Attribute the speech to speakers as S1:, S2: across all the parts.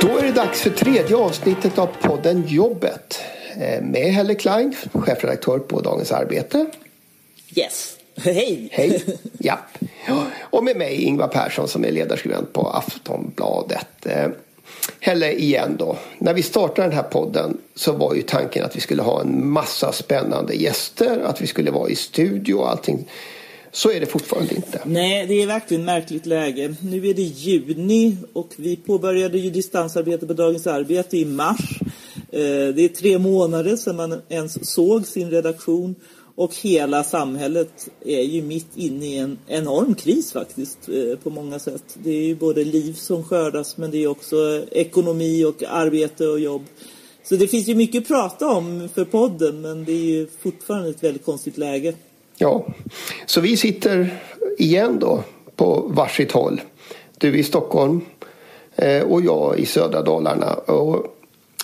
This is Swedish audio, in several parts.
S1: Då är det dags för tredje avsnittet av podden Jobbet. Eh, med Helle Klein, chefredaktör på Dagens Arbete.
S2: Yes. Hej!
S1: Hej! Ja. Och med mig Ingvar Persson som är ledarskribent på Aftonbladet. Eh, Helle igen då. När vi startade den här podden så var ju tanken att vi skulle ha en massa spännande gäster, att vi skulle vara i studio och allting. Så är det fortfarande inte.
S2: Nej, det är verkligen märkligt läge. Nu är det juni och vi påbörjade ju distansarbete på Dagens Arbete i mars. Eh, det är tre månader sedan man ens såg sin redaktion och hela samhället är ju mitt inne i en enorm kris faktiskt eh, på många sätt. Det är ju både liv som skördas men det är också ekonomi och arbete och jobb. Så det finns ju mycket att prata om för podden men det är ju fortfarande ett väldigt konstigt läge.
S1: Ja, så vi sitter igen då på varsitt håll. Du i Stockholm eh, och jag i södra Dalarna.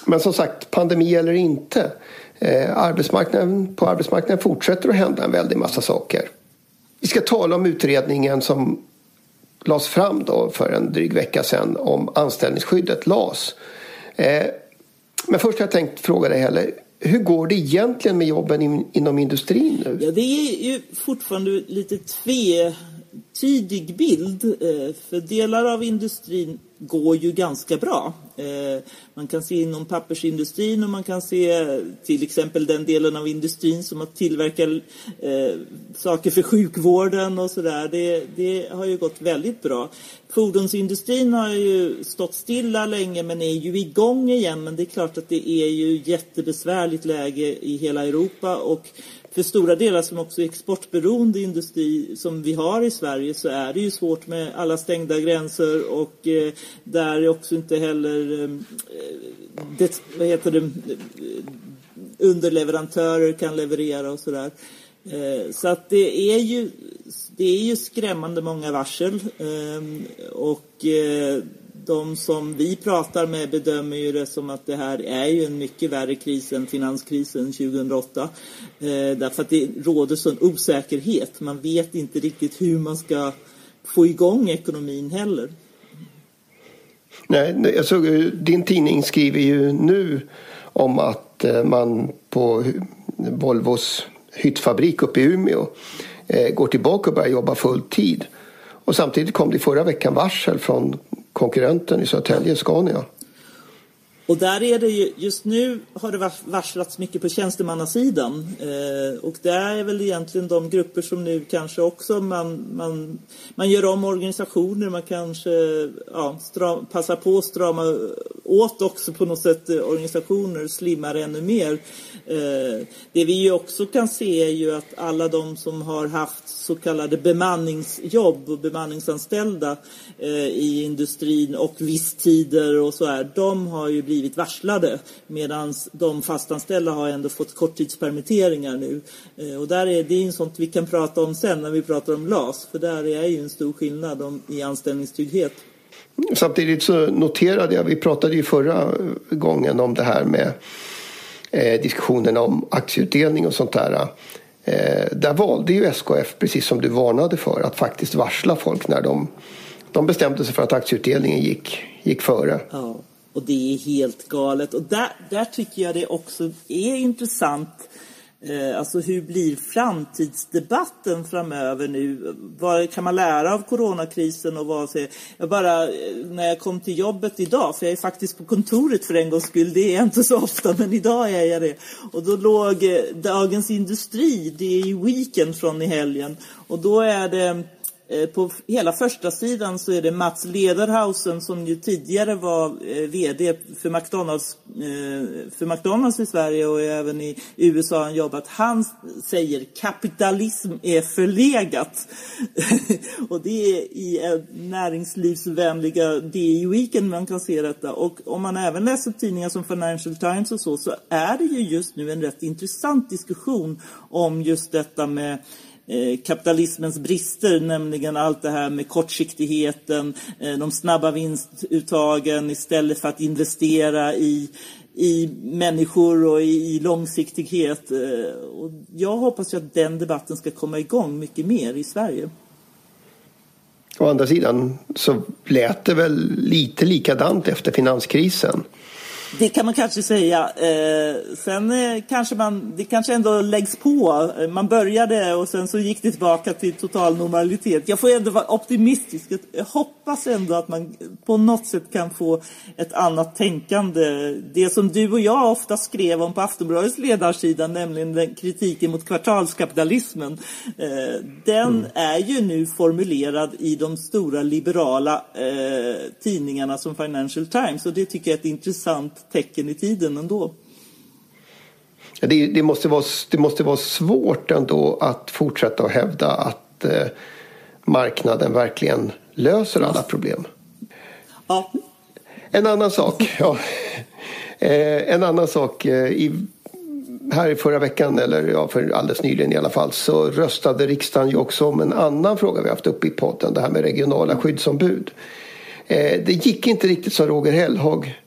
S1: Men som sagt, pandemi eller inte. Eh, arbetsmarknaden, på arbetsmarknaden fortsätter att hända en väldig massa saker. Vi ska tala om utredningen som lades fram då för en dryg vecka sedan om anställningsskyddet, LAS. Eh, men först har jag tänkt fråga dig Helle, hur går det egentligen med jobben in, inom industrin nu?
S2: Ja, det är ju fortfarande lite tve tvetydig bild. Eh, för delar av industrin går ju ganska bra. Eh, man kan se inom pappersindustrin och man kan se till exempel den delen av industrin som har tillverkat eh, saker för sjukvården och sådär. Det, det har ju gått väldigt bra. Fordonsindustrin har ju stått stilla länge men är ju igång igen. Men det är klart att det är ju jättebesvärligt läge i hela Europa och för stora delar som också är exportberoende industri som vi har i Sverige så är det ju svårt med alla stängda gränser och eh, där är också inte heller eh, det, vad heter det, eh, underleverantörer kan leverera och sådär. Eh, så att det är ju det är ju skrämmande många varsel och de som vi pratar med bedömer ju det som att det här är ju en mycket värre kris än finanskrisen 2008. Eh, därför att det råder sån osäkerhet. Man vet inte riktigt hur man ska få igång ekonomin heller.
S1: Nej, alltså, din tidning skriver ju nu om att eh, man på Volvos hyttfabrik uppe i Umeå eh, går tillbaka och börjar jobba full tid. Och samtidigt kom det förra veckan varsel från konkurrenten i Södertälje, Scania.
S2: Och där är det ju, just nu har det varslats mycket på tjänstemannasidan. Eh, och det är väl egentligen de grupper som nu kanske också man, man, man gör om organisationer, man kanske ja, stram, passar på att strama åt också på något sätt eh, organisationer, slimmar ännu mer. Eh, det vi ju också kan se är ju att alla de som har haft så kallade bemanningsjobb och bemanningsanställda eh, i industrin och visstider och så här, de har ju blivit varslade medan de fastanställda har ändå fått korttidspermitteringar nu. Eh, och där är det är sånt vi kan prata om sen när vi pratar om LAS, för där är ju en stor skillnad om, i anställningstrygghet.
S1: Samtidigt så noterade jag, vi pratade ju förra gången om det här med eh, diskussionen om aktieutdelning och sånt där. Eh, där valde ju SKF, precis som du varnade för, att faktiskt varsla folk när de, de bestämde sig för att aktieutdelningen gick, gick före.
S2: Ja, och det är helt galet. Och där, där tycker jag det också är intressant eh, alltså hur blir framtidsdebatten framöver nu? Vad kan man lära av coronakrisen och vad jag bara eh, när jag kom till jobbet idag, för jag är faktiskt på kontoret för en gångs skull, det är jag inte så ofta, men idag är jag det. Och då låg eh, Dagens Industri, det är ju Weekend från i helgen, och då är det Eh, på hela första sidan så är det Mats Lederhausen som ju tidigare var eh, VD för McDonalds, eh, för McDonalds i Sverige och även i USA har han jobbat. Han säger kapitalism är förlegat. och det är i näringslivsvänliga DI Weekend man kan se detta. Och om man även läser tidningar som Financial Times och så, så är det ju just nu en rätt intressant diskussion om just detta med Eh, kapitalismens brister, nämligen allt det här med kortsiktigheten, eh, de snabba vinstuttagen istället för att investera i, i människor och i, i långsiktighet. Eh, och jag hoppas ju att den debatten ska komma igång mycket mer i Sverige.
S1: Å andra sidan så lät det väl lite likadant efter finanskrisen.
S2: Det kan man kanske säga. Eh, sen eh, kanske man, det kanske ändå läggs på. Man började och sen så gick det tillbaka till total normalitet. Jag får ändå vara optimistisk. Jag hoppas ändå att man på något sätt kan få ett annat tänkande. Det som du och jag ofta skrev om på Aftonbladets ledarsida, nämligen den kritiken mot kvartalskapitalismen. Eh, den mm. är ju nu formulerad i de stora liberala eh, tidningarna som Financial Times och det tycker jag är ett intressant tecken i tiden ändå.
S1: Det, det, måste vara, det måste vara svårt ändå att fortsätta att hävda att eh, marknaden verkligen löser alla problem.
S2: Ja.
S1: En annan sak. Ja. Eh, en annan sak. Eh, i, här i förra veckan, eller ja, för alldeles nyligen i alla fall, så röstade riksdagen ju också om en annan fråga vi haft uppe i podden. Det här med regionala skyddsombud. Eh, det gick inte riktigt som Roger Hellhag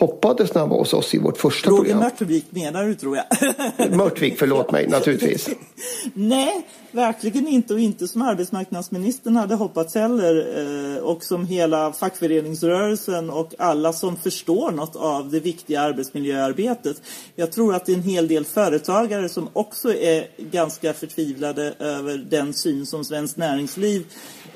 S1: hoppades när han var hos oss i vårt första
S2: Roger
S1: program.
S2: Roger Mörtvik menar du tror jag.
S1: Mörtvik, förlåt mig, naturligtvis.
S2: Nej, verkligen inte och inte som arbetsmarknadsministern hade hoppats heller eh, och som hela fackföreningsrörelsen och alla som förstår något av det viktiga arbetsmiljöarbetet. Jag tror att det är en hel del företagare som också är ganska förtvivlade över den syn som Svenskt Näringsliv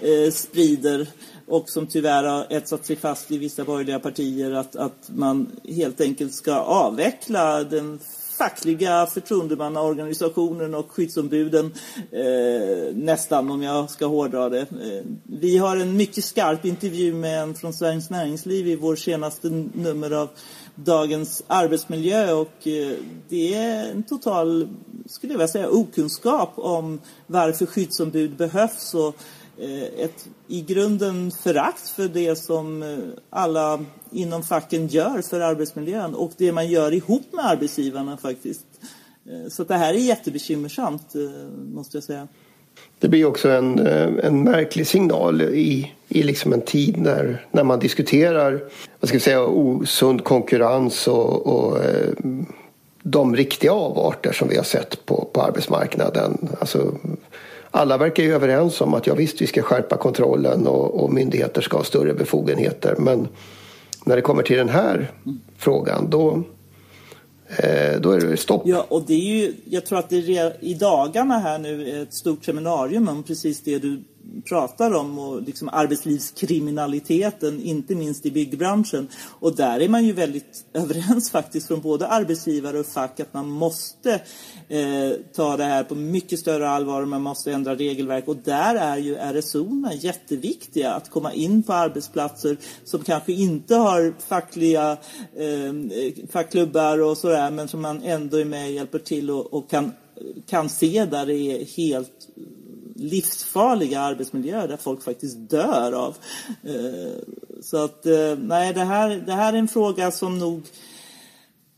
S2: eh, sprider och som tyvärr har etsat sig fast i vissa borgerliga partier att, att man helt enkelt ska avveckla den fackliga förtroendemannaorganisationen och skyddsombuden eh, nästan om jag ska hårdra det. Eh, vi har en mycket skarp intervju med en från Sveriges Näringsliv i vår senaste nummer av Dagens arbetsmiljö och eh, det är en total, skulle jag vilja säga, okunskap om varför skyddsombud behövs och Eh, ett i grunden förakt för det som eh, alla inom facken gör för arbetsmiljön och det man gör ihop med arbetsgivarna faktiskt. Eh, så det här är jättebekymmersamt måste jag säga.
S1: Det blir också en, en märklig signal i, i liksom en tid när, när man diskuterar vad ska jag säga, osund konkurrens och, och de riktiga avarter som vi har sett på, på arbetsmarknaden. Alltså alla verkar ju överens om att ja visst, vi ska skärpa kontrollen och, och myndigheter ska ha större befogenheter. Men när det kommer till den här frågan då, eh, då är det stopp.
S2: Ja, och det är ju, jag tror att det är i dagarna här nu är ett stort seminarium om precis det du pratar om och liksom arbetslivskriminaliteten, inte minst i byggbranschen. Och där är man ju väldigt överens faktiskt från både arbetsgivare och fack att man måste eh, ta det här på mycket större allvar och man måste ändra regelverk. Och där är ju RSO jätteviktiga att komma in på arbetsplatser som kanske inte har fackliga eh, fackklubbar och sådär men som man ändå är med och hjälper till och, och kan kan se där det är helt livsfarliga arbetsmiljöer där folk faktiskt dör av. Eh, så att eh, nej, det här, det här är en fråga som nog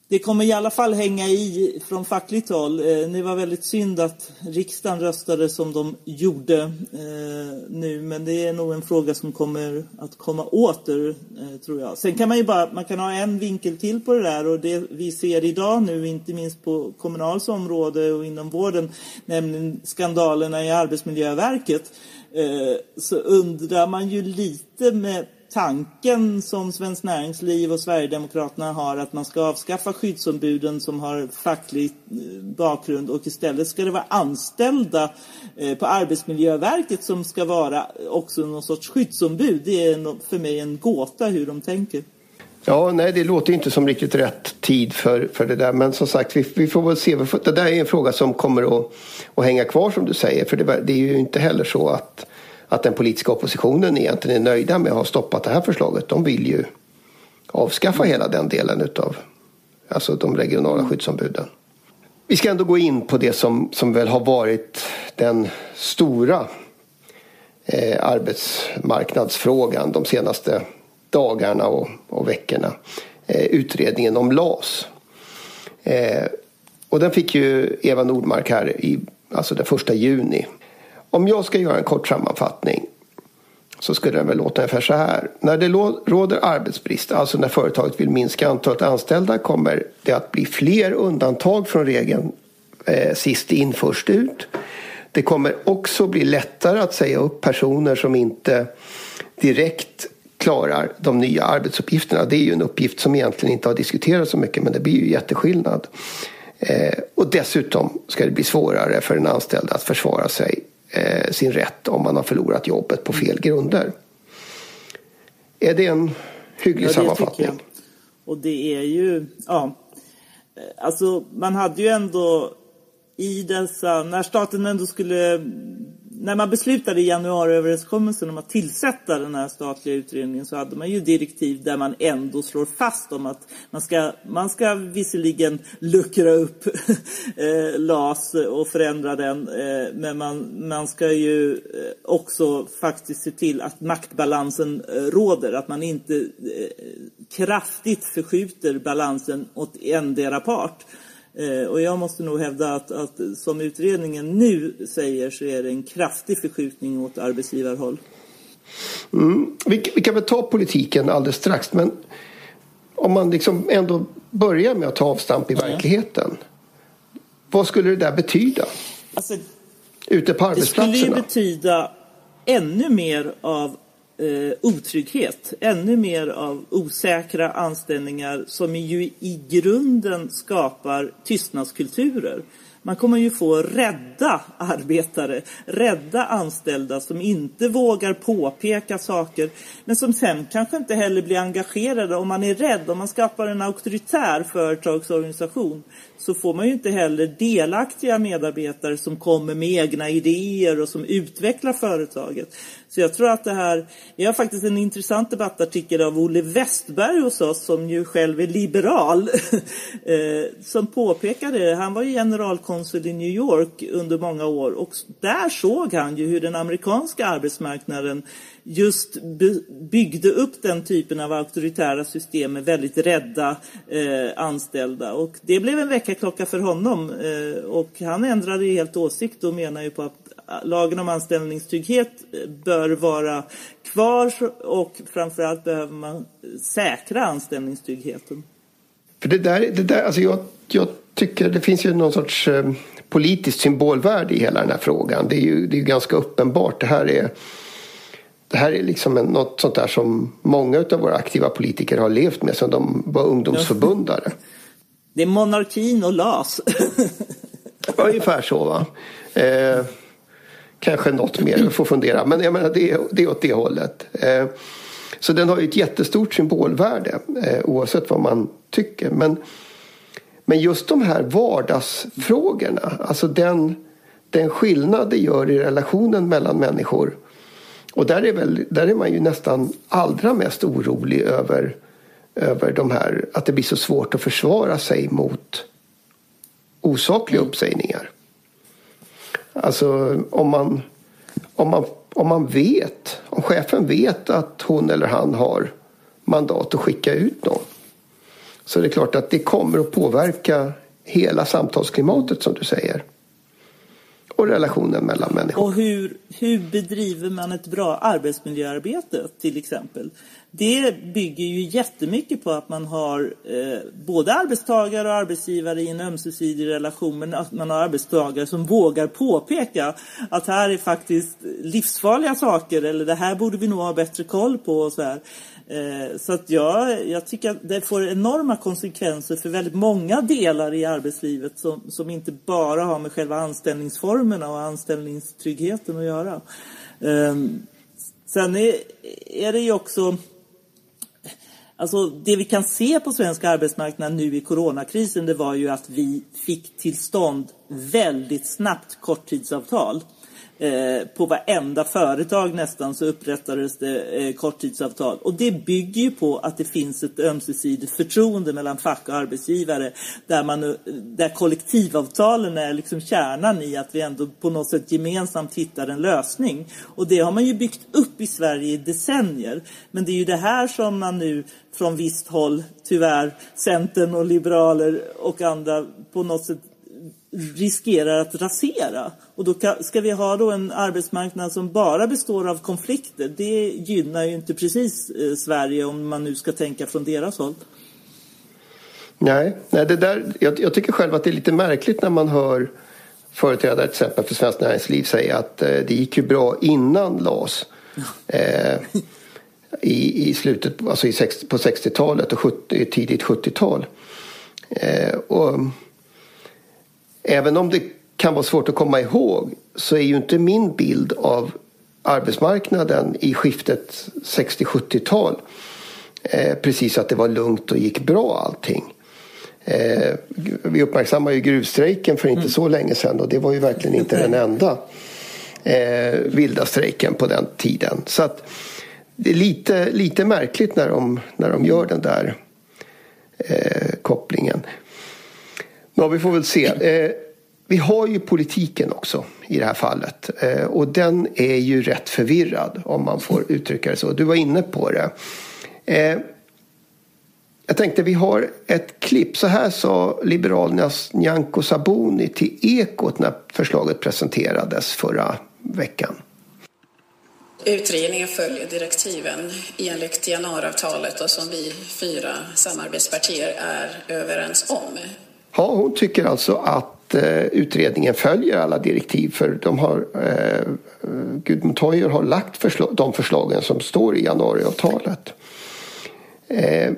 S2: det kommer i alla fall hänga i från fackligt håll. Eh, det var väldigt synd att riksdagen röstade som de gjorde eh, nu, men det är nog en fråga som kommer att komma åter, eh, tror jag. Sen kan man ju bara, man kan ha en vinkel till på det där och det vi ser idag nu, inte minst på Kommunals område och inom vården, nämligen skandalerna i Arbetsmiljöverket, så undrar man ju lite med tanken som Svenskt Näringsliv och Sverigedemokraterna har att man ska avskaffa skyddsombuden som har facklig eh, bakgrund och istället ska det vara anställda eh, på Arbetsmiljöverket som ska vara också någon sorts skyddsombud. Det är för mig en gåta hur de tänker.
S1: Ja, nej, det låter inte som riktigt rätt tid för, för det där. Men som sagt, vi, vi får väl se. Det där är en fråga som kommer att, att hänga kvar som du säger. För det, det är ju inte heller så att att den politiska oppositionen egentligen är nöjda med att ha stoppat det här förslaget. De vill ju avskaffa hela den delen utav alltså de regionala skyddsombuden. Vi ska ändå gå in på det som, som väl har varit den stora eh, arbetsmarknadsfrågan de senaste dagarna och, och veckorna. Eh, utredningen om LAS. Eh, och den fick ju Eva Nordmark här i alltså den första juni om jag ska göra en kort sammanfattning så skulle den väl låta ungefär så här. När det råder arbetsbrist, alltså när företaget vill minska antalet anställda kommer det att bli fler undantag från regeln eh, sist in först ut. Det kommer också bli lättare att säga upp personer som inte direkt klarar de nya arbetsuppgifterna. Det är ju en uppgift som egentligen inte har diskuterats så mycket men det blir ju jätteskillnad. Eh, och dessutom ska det bli svårare för en anställd att försvara sig eh, sin rätt om man har förlorat jobbet på fel grunder. Är det en hygglig ja, sammanfattning?
S2: Och det är ju, ja, alltså man hade ju ändå i dessa, när staten ändå skulle när man beslutade i januariöverenskommelsen om att tillsätta den här statliga utredningen så hade man ju direktiv där man ändå slår fast om att man ska, man ska visserligen luckra upp eh, LAS och förändra den eh, men man, man ska ju eh, också faktiskt se till att maktbalansen råder, att man inte kraftigt förskjuter balansen åt endera part. Eh, och jag måste nog hävda att, att, som utredningen nu säger så är det en kraftig förskjutning åt arbetsgivarhåll.
S1: Mm. Vi, vi, kan väl ta politiken alldeles strax men om man liksom ändå börjar med att ta avstamp i ja. verkligheten. Vad skulle det där betyda? Alltså, Ute på arbetsplatserna?
S2: Det skulle ju betyda ännu mer av eh, otrygghet, ännu mer av osäkra anställningar som ju i grunden skapar tystnadskulturer. Man kommer ju få rädda arbetare, rädda anställda som inte vågar påpeka saker men som sen kanske inte heller blir engagerade. Om man är rädd, om man skapar en auktoritär företagsorganisation så får man ju inte heller delaktiga medarbetare som kommer med egna idéer och som utvecklar företaget. Så jag tror att det här, vi har faktiskt en intressant debattartikel av Olle Westberg hos oss som ju själv är liberal. Eh, som påpekade, han var ju generalkonsul i New York under många år och där såg han ju hur den amerikanska arbetsmarknaden just byggde upp den typen av auktoritära system med väldigt rädda eh, anställda. Och det blev en väckarklocka för honom eh, och han ändrade helt åsikt och menar ju på att lagen om anställningstrygghet bör vara kvar och framförallt behöver man säkra anställningstryggheten.
S1: För det där, det där, alltså jag, jag tycker det finns ju någon sorts eh, politiskt symbolvärde i hela den här frågan. Det är ju, det är ganska uppenbart. Det här är, det här är liksom en, något sånt där som många av våra aktiva politiker har levt med sedan de var ungdomsförbundare.
S2: Det är monarkin och LAS.
S1: Ungefär så va. Eh, Kanske något mer, vi får fundera. Men jag menar det, det är åt det hållet. Eh, så den har ju ett jättestort symbolvärde eh, oavsett vad man tycker. Men, men just de här vardagsfrågorna, alltså den, den skillnad det gör i relationen mellan människor. Och där är, väl, där är man ju nästan allra mest orolig över, över de här, att det blir så svårt att försvara sig mot osakliga uppsägningar. Alltså om man, om man, om man vet, om chefen vet att hon eller han har mandat att skicka ut någon. Så det är klart att det kommer att påverka hela samtalsklimatet som du säger. Och relationen mellan människor.
S2: Och hur, hur bedriver man ett bra arbetsmiljöarbete till exempel? Det bygger ju jättemycket på att man har eh, både arbetstagare och arbetsgivare i en ömsesidig relation men att man har arbetstagare som vågar påpeka att här är faktiskt livsfarliga saker eller det här borde vi nog ha bättre koll på och så här. Eh, så att jag, jag tycker att det får enorma konsekvenser för väldigt många delar i arbetslivet som, som inte bara har med själva anställningsformerna och anställningstryggheten att göra. Eh, sen är, är det ju också Alltså det vi kan se på svensk arbetsmarknad nu i coronakrisen det var ju att vi fick till stånd väldigt snabbt korttidsavtal. Eh, på varenda företag nästan så upprättades det eh, korttidsavtal. Och det bygger ju på att det finns ett ömsesidigt förtroende mellan fack och arbetsgivare där, man, eh, där kollektivavtalen är liksom kärnan i att vi ändå på något sätt gemensamt hittar en lösning. Och det har man ju byggt upp i Sverige i decennier. Men det är ju det här som man nu från visst håll, tyvärr, Centern och liberaler och andra på något sätt riskerar att rasera. Och då ska vi ha då en arbetsmarknad som bara består av konflikter. Det gynnar ju inte precis eh, Sverige om man nu ska tänka från deras håll.
S1: Nej, nej det där, jag, jag tycker själv att det är lite märkligt när man hör företrädare till exempel för Svenskt Näringsliv säga att eh, det gick ju bra innan LAS. Eh, i, i slutet alltså i 60, på 60-talet och 70, tidigt 70-tal. Eh, och även om det kan vara svårt att komma ihåg så är ju inte min bild av arbetsmarknaden i skiftet 60-70-tal eh, precis att det var lugnt och gick bra allting. Eh, vi uppmärksammar ju gruvstrejken för inte mm. så länge sedan och det var ju verkligen inte den enda eh, vilda strejken på den tiden. Så att det är lite, lite märkligt när de, när de gör den där eh, kopplingen. Ja, vi får väl se. Eh, vi har ju politiken också i det här fallet eh, och den är ju rätt förvirrad om man får uttrycka det så. Du var inne på det. Eh, jag tänkte vi har ett klipp. Så här sa Liberalernas Nyamko Sabuni till Ekot när förslaget presenterades förra veckan.
S3: Utredningen följer direktiven enligt januariavtalet och som vi fyra samarbetspartier är överens om.
S1: Ja, hon tycker alltså att eh, utredningen följer alla direktiv för de har, eh, Gudmund Toijer har lagt förslag, de förslagen som står i januariavtalet. Eh,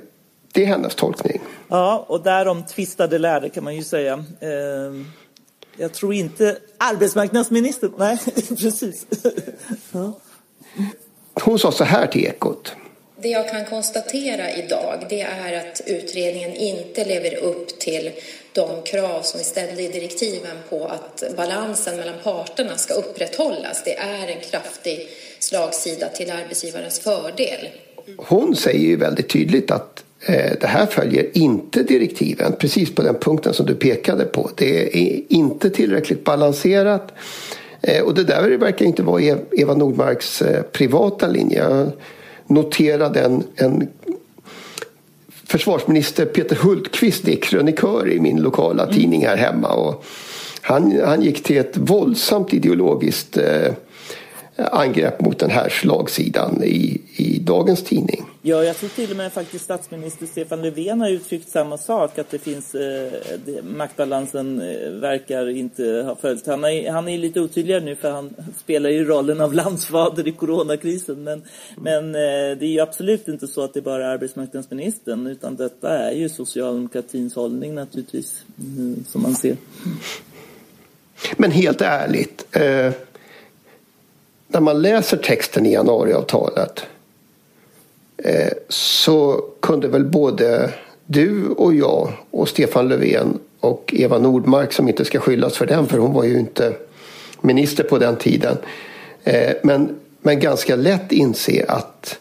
S1: det är hennes tolkning.
S2: Ja, och därom tvistade lärde kan man ju säga. Eh, jag tror inte arbetsmarknadsministern, nej precis.
S1: ja. Hon sa så här till Ekot.
S3: Det jag kan konstatera idag det är att utredningen inte lever upp till de krav som vi ställde i direktiven på att balansen mellan parterna ska upprätthållas. Det är en kraftig slagsida till arbetsgivarens fördel.
S1: Hon säger ju väldigt tydligt att eh, det här följer inte direktiven, precis på den punkten som du pekade på. Det är inte tillräckligt balanserat. Eh, och det där verkar inte vara e- Eva Nordmarks eh, privata linje. Jag noterade en, en försvarsminister Peter Hultqvist är krönikör i min lokala mm. tidning här hemma. Och han, han gick till ett våldsamt ideologiskt eh, angrepp mot den här slagsidan i, i dagens tidning.
S2: Ja, jag tror till och med faktiskt statsminister Stefan Löfven har uttryckt samma sak, att det finns eh, det, maktbalansen eh, verkar inte ha följt. Han är, han är lite otydligare nu för han spelar ju rollen av landsfader i coronakrisen. Men, men eh, det är ju absolut inte så att det bara är arbetsmarknadsministern, utan detta är ju socialdemokratins hållning naturligtvis, mm, som man ser.
S1: Men helt ärligt, eh, när man läser texten i januariavtalet eh, så kunde väl både du och jag och Stefan Löfven och Eva Nordmark som inte ska skyllas för den för hon var ju inte minister på den tiden. Eh, men, men ganska lätt inse att,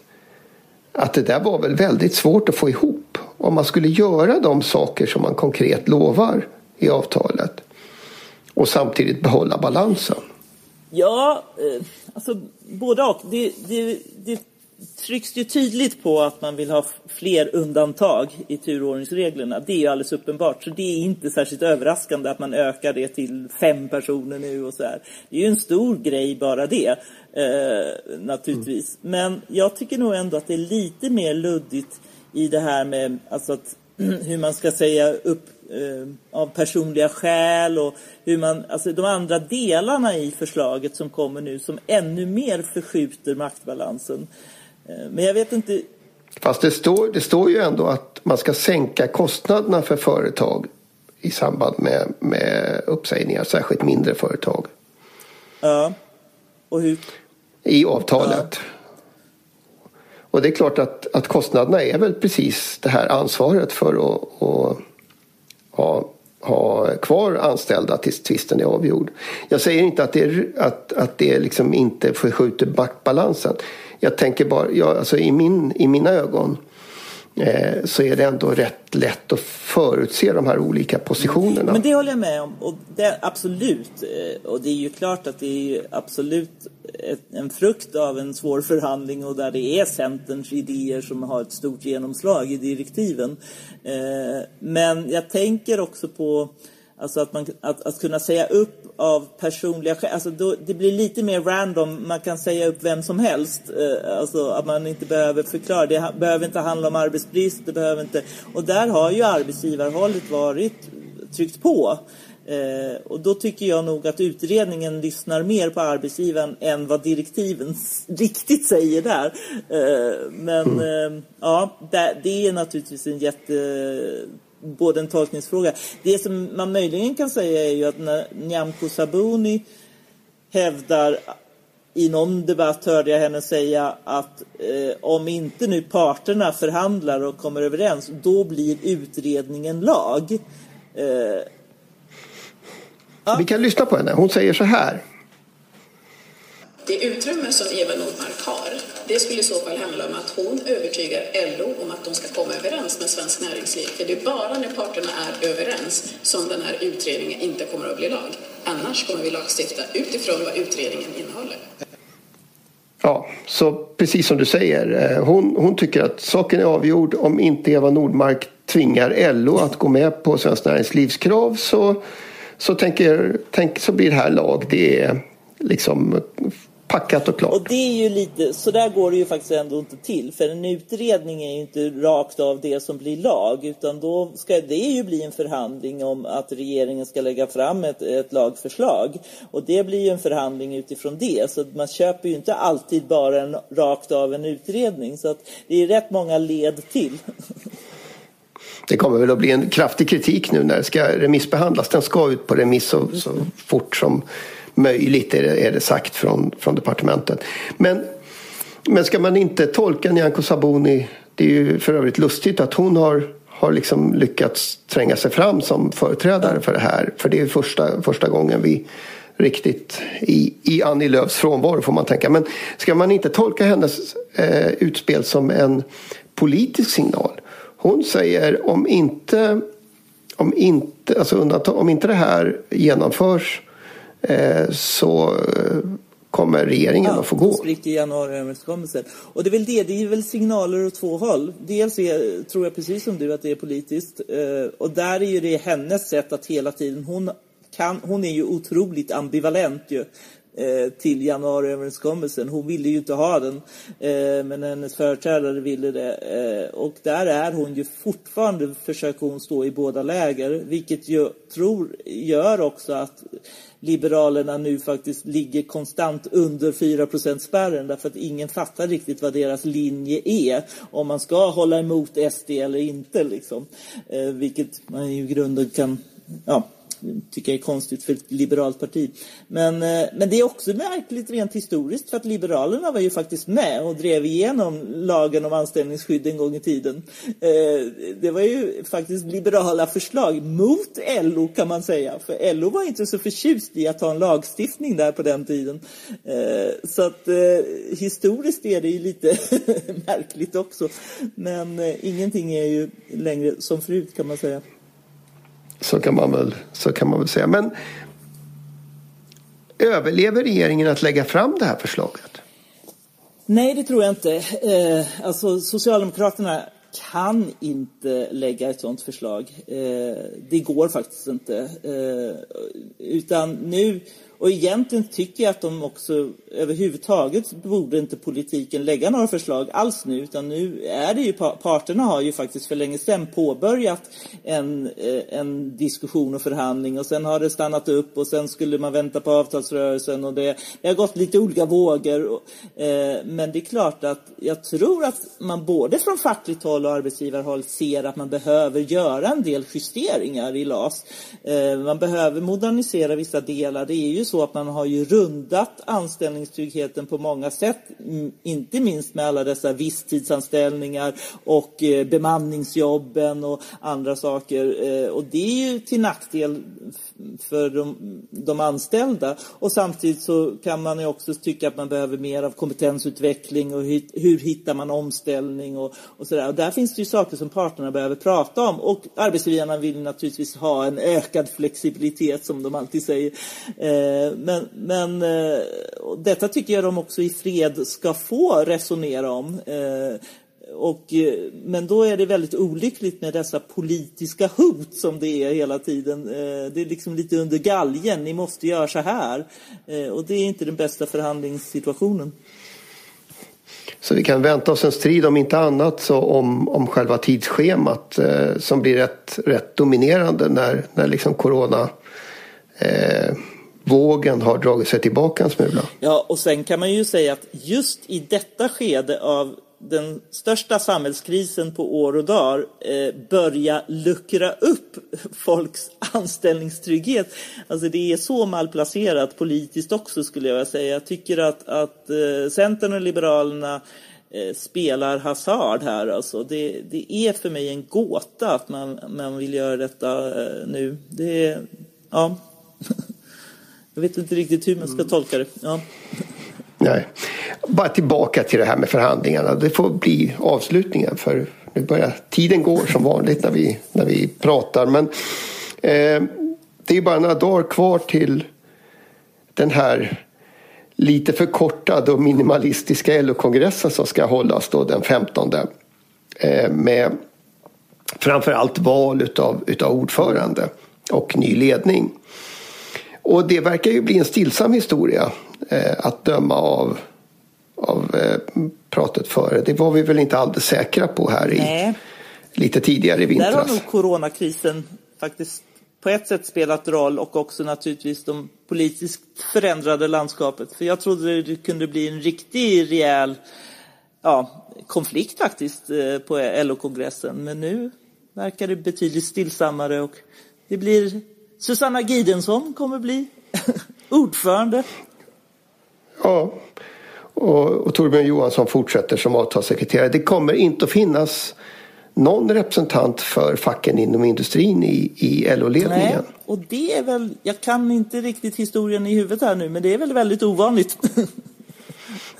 S1: att det där var väl väldigt svårt att få ihop om man skulle göra de saker som man konkret lovar i avtalet och samtidigt behålla balansen.
S2: Ja, eh, alltså både och. Det, det, det trycks ju tydligt på att man vill ha fler undantag i turordningsreglerna. Det är ju alldeles uppenbart. Så det är inte särskilt överraskande att man ökar det till fem personer nu och så här. Det är ju en stor grej bara det, eh, naturligtvis. Mm. Men jag tycker nog ändå att det är lite mer luddigt i det här med alltså att, hur man ska säga upp eh, av personliga skäl och hur man, alltså de andra delarna i förslaget som kommer nu som ännu mer förskjuter maktbalansen. Eh, men jag vet inte.
S1: Fast det står, det står ju ändå att man ska sänka kostnaderna för företag i samband med, med uppsägningar, särskilt mindre företag.
S2: Ja, och hur?
S1: I avtalet. Ja. Och det är klart att, att kostnaderna är väl precis det här ansvaret för att, att ha, ha kvar anställda tills tvisten är avgjord. Jag säger inte att det, att, att det liksom inte förskjuter maktbalansen. Jag tänker bara, jag, alltså i, min, i mina ögon Eh, så är det ändå rätt lätt att förutse de här olika positionerna.
S2: Men det håller jag med om. Och det, absolut. Eh, och det är ju klart att det är absolut ett, en frukt av en svår förhandling och där det är Centerns idéer som har ett stort genomslag i direktiven. Eh, men jag tänker också på Alltså att, man, att, att kunna säga upp av personliga skäl, alltså då, det blir lite mer random, man kan säga upp vem som helst. Eh, alltså att man inte behöver förklara, det behöver inte handla om arbetsbrist, det behöver inte... Och där har ju arbetsgivarhållet varit tryckt på. Eh, och då tycker jag nog att utredningen lyssnar mer på arbetsgivaren än vad direktiven riktigt säger där. Eh, men mm. eh, ja, det, det, är naturligtvis en jätte både en tolkningsfråga. Det som man möjligen kan säga är ju att när Nyamko Sabuni hävdar i någon debatt hörde jag henne säga att eh, om inte nu parterna förhandlar och kommer överens, då blir utredningen lag. Eh,
S1: ja. Vi kan lyssna på henne. Hon säger så här.
S4: Det utrymme som Eva Nordmark har, det skulle i så fall handla om att hon övertygar LO om att de ska komma överens med Svenskt Näringsliv. För det är bara när parterna är överens som den här utredningen inte kommer att bli lag. Annars kommer vi lagstifta utifrån vad utredningen innehåller.
S1: Ja, så precis som du säger. Eh, hon, hon tycker att saken är avgjord. Om inte Eva Nordmark tvingar LO att gå med på Svenskt Näringslivs krav så, så, tänker, tänk, så blir det här lag. Det är liksom packat och klart.
S2: Och det är ju lite, så där går det ju faktiskt ändå inte till. För en utredning är ju inte rakt av det som blir lag. Utan då ska det ju bli en förhandling om att regeringen ska lägga fram ett, ett lagförslag. Och det blir ju en förhandling utifrån det. Så man köper ju inte alltid bara en, rakt av en utredning. Så att det är rätt många led till.
S1: Det kommer väl att bli en kraftig kritik nu när det ska remissbehandlas. Den ska ut på remiss så, så fort som möjligt är det, är det sagt från, från departementet. Men, men ska man inte tolka Nyamko Sabuni, det är ju för övrigt lustigt att hon har har liksom lyckats tränga sig fram som företrädare för det här. För det är första, första gången vi riktigt i, i Annie Lööfs frånvaro får man tänka. Men ska man inte tolka hennes eh, utspel som en politisk signal? Hon säger om inte, om inte, alltså om inte det här genomförs så eh, kommer regeringen ja, att få gå.
S2: spricker januariöverenskommelsen. Och det är väl det, det är väl signaler åt två håll. Dels är, tror jag precis som du att det är politiskt. Eh, och där är ju det hennes sätt att hela tiden, hon, kan, hon är ju otroligt ambivalent ju till januariöverenskommelsen. Hon ville ju inte ha den, men hennes företrädare ville det. Och där är hon ju fortfarande, försöker hon stå i båda läger, vilket jag tror gör också att Liberalerna nu faktiskt ligger konstant under 4% spärren därför att ingen fattar riktigt vad deras linje är. Om man ska hålla emot SD eller inte liksom. Eh, vilket man i grunden kan ja, tycker jag är konstigt för ett liberalt parti. Men, eh, men det är också märkligt rent historiskt för att Liberalerna var ju faktiskt med och drev igenom lagen om anställningsskydd en gång i tiden. Eh, det var ju faktiskt liberala förslag mot LO kan man säga. För LO var inte så förtjust i att ha en lagstiftning där på den tiden. Eh, så att historiskt är det ju lite märkligt också. Men ingenting är ju längre som förut kan man säga.
S1: Så kan man väl, så kan man väl säga. Men överlever regeringen att lägga fram det här förslaget?
S2: Nej, det tror jag inte. Eh, alltså, Socialdemokraterna kan inte lägga ett sådant förslag. Eh, det går faktiskt inte. Eh, utan nu och egentligen tycker jag att de också överhuvudtaget borde inte politiken lägga några förslag alls nu utan nu är det ju parterna har ju faktiskt för länge sedan påbörjat en, eh, en diskussion och förhandling och sen har det stannat upp och sen skulle man vänta på avtalsrörelsen och det, det har gått lite olika vågor. Eh, men det är klart att jag tror att man både från fackligt håll och arbetsgivarhåll ser att man behöver göra en del justeringar i LAS. Eh, man behöver modernisera vissa delar. Det är ju så att man har ju rundat anställningstryggheten på många sätt. Inte minst med alla dessa visstidsanställningar och eh, bemanningsjobben och andra saker. Eh, och det är ju till nackdel för de, de anställda. Och samtidigt så kan man ju också tycka att man behöver mer av kompetensutveckling och hur, hur hittar man omställning och, och sådär. Och där finns det ju saker som parterna behöver prata om. Och arbetsgivarna vill naturligtvis ha en ökad flexibilitet som de alltid säger. Eh, Eh, men men eh, detta tycker jag de också i fred ska få resonera om. Eh, och, men då är det väldigt olyckligt med dessa politiska hot som det är hela tiden. Det är liksom lite under galgen, ni måste göra så här. Och det är inte den bästa förhandlingssituationen.
S1: Så vi kan vänta oss en strid om inte annat så om, om själva tidsschemat eh, som blir rätt, rätt dominerande när, när liksom corona eh, vågen har dragit sig tillbaka en smula.
S2: Ja, och sen kan man ju säga att just i detta skede av den största samhällskrisen på år och dagar eh, börja luckra upp folks anställningstrygghet. Alltså det är så malplacerat politiskt också skulle jag vilja säga. Jag tycker att, att eh, Centern och Liberalerna eh, spelar hasard här. Alltså det, det är för mig en gåta att man, man vill göra detta eh, nu. Det ja. Jag vet inte riktigt hur man ska tolka det. Ja.
S1: Nej. Bara tillbaka till det här med förhandlingarna. Det får bli avslutningen för nu börjar tiden går som vanligt när vi, när vi pratar. Men eh, det är bara några dagar kvar till den här lite förkortade och minimalistiska LO-kongressen som ska hållas då den 15. Eh, med framförallt val utav, utav ordförande och ny ledning. Och det verkar ju bli en stillsam historia eh, att döma av, av eh, pratet före. Det var vi väl inte alldeles säkra på här i, lite tidigare i vintras.
S2: Där har nog coronakrisen faktiskt på ett sätt spelat roll och också naturligtvis de politiskt förändrade landskapet. För jag trodde det kunde bli en riktig rejäl ja, konflikt faktiskt eh, på LO-kongressen. Men nu verkar det betydligt stillsammare och det blir Susanna Gidensson kommer bli ordförande.
S1: Ja, och, och Torbjörn Johansson fortsätter som avtalssekreterare. Det kommer inte att finnas någon representant för facken inom industrin i, i LO-ledningen.
S2: Nej, och det är väl, jag kan inte riktigt historien i huvudet här nu, men det är väl väldigt ovanligt.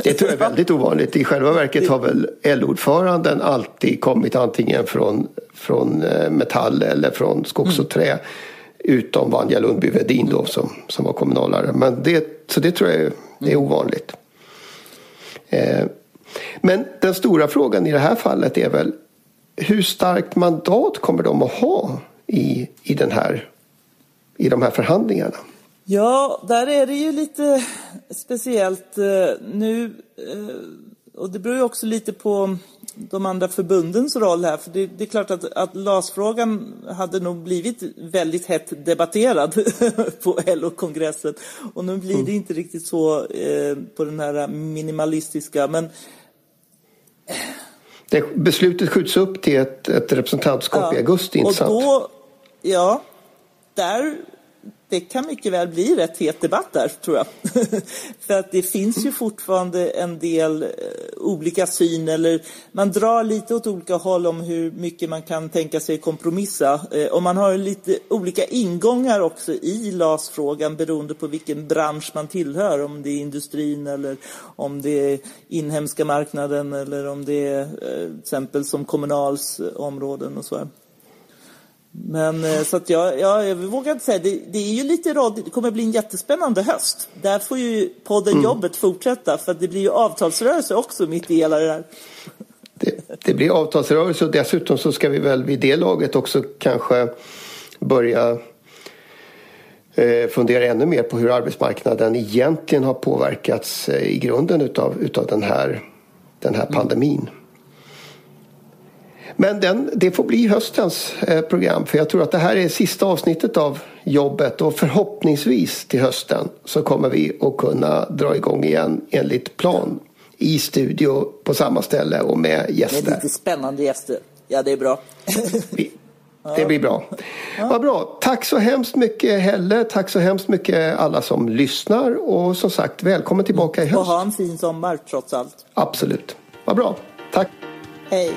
S1: Det tror jag är väldigt ovanligt. I själva verket har väl LO-ordföranden alltid kommit antingen från, från eh, Metall eller från Skogs och Trä. Utom Vanja Lundby Wedin då som, som var kommunalare. Men det, så det tror jag är, är ovanligt. Eh, men den stora frågan i det här fallet är väl hur starkt mandat kommer de att ha i, i, den här, i de här förhandlingarna?
S2: Ja, där är det ju lite speciellt eh, nu. Och det beror ju också lite på de andra förbundens roll här. För det, det är klart att, att LAS-frågan hade nog blivit väldigt hett debatterad på LO-kongressen. Och nu blir det mm. inte riktigt så eh, på den här minimalistiska. Men
S1: det, beslutet skjuts upp till ett, ett representantskap ja, i augusti, inte
S2: och då, Ja, där det kan mycket väl bli rätt het debatt där, tror jag. För att det finns ju fortfarande en del eh, olika syn, eller man drar lite åt olika håll om hur mycket man kan tänka sig kompromissa. Eh, och man har lite olika ingångar också i LAS-frågan beroende på vilken bransch man tillhör. Om det är industrin eller om det är inhemska marknaden eller om det är eh, till exempel som Kommunals eh, områden och så. Här. Men eh, så att jag, jag, jag vågar inte säga, det, det är ju lite rad, det kommer bli en jättespännande höst. Där får ju podden mm. Jobbet fortsätta för det blir ju avtalsrörelse också mitt i hela det där.
S1: Det, det, blir avtalsrörelse och dessutom så ska vi väl vid det laget också kanske börja eh, fundera ännu mer på hur arbetsmarknaden egentligen har påverkats eh, i grunden utav, utav den här, den här pandemin. Men den, det får bli höstens eh, program för jag tror att det här är sista avsnittet av jobbet och förhoppningsvis till hösten så kommer vi att kunna dra igång igen enligt plan i studio på samma ställe och med gäster.
S2: Med lite spännande gäster. Ja, det är bra.
S1: Det blir bra. Ja. Vad bra. Tack så hemskt mycket Helle. Tack så hemskt mycket alla som lyssnar. Och som sagt, välkommen tillbaka i höst. Och
S2: ha en fin sommar trots allt.
S1: Absolut. Vad bra. Tack.
S2: Hej.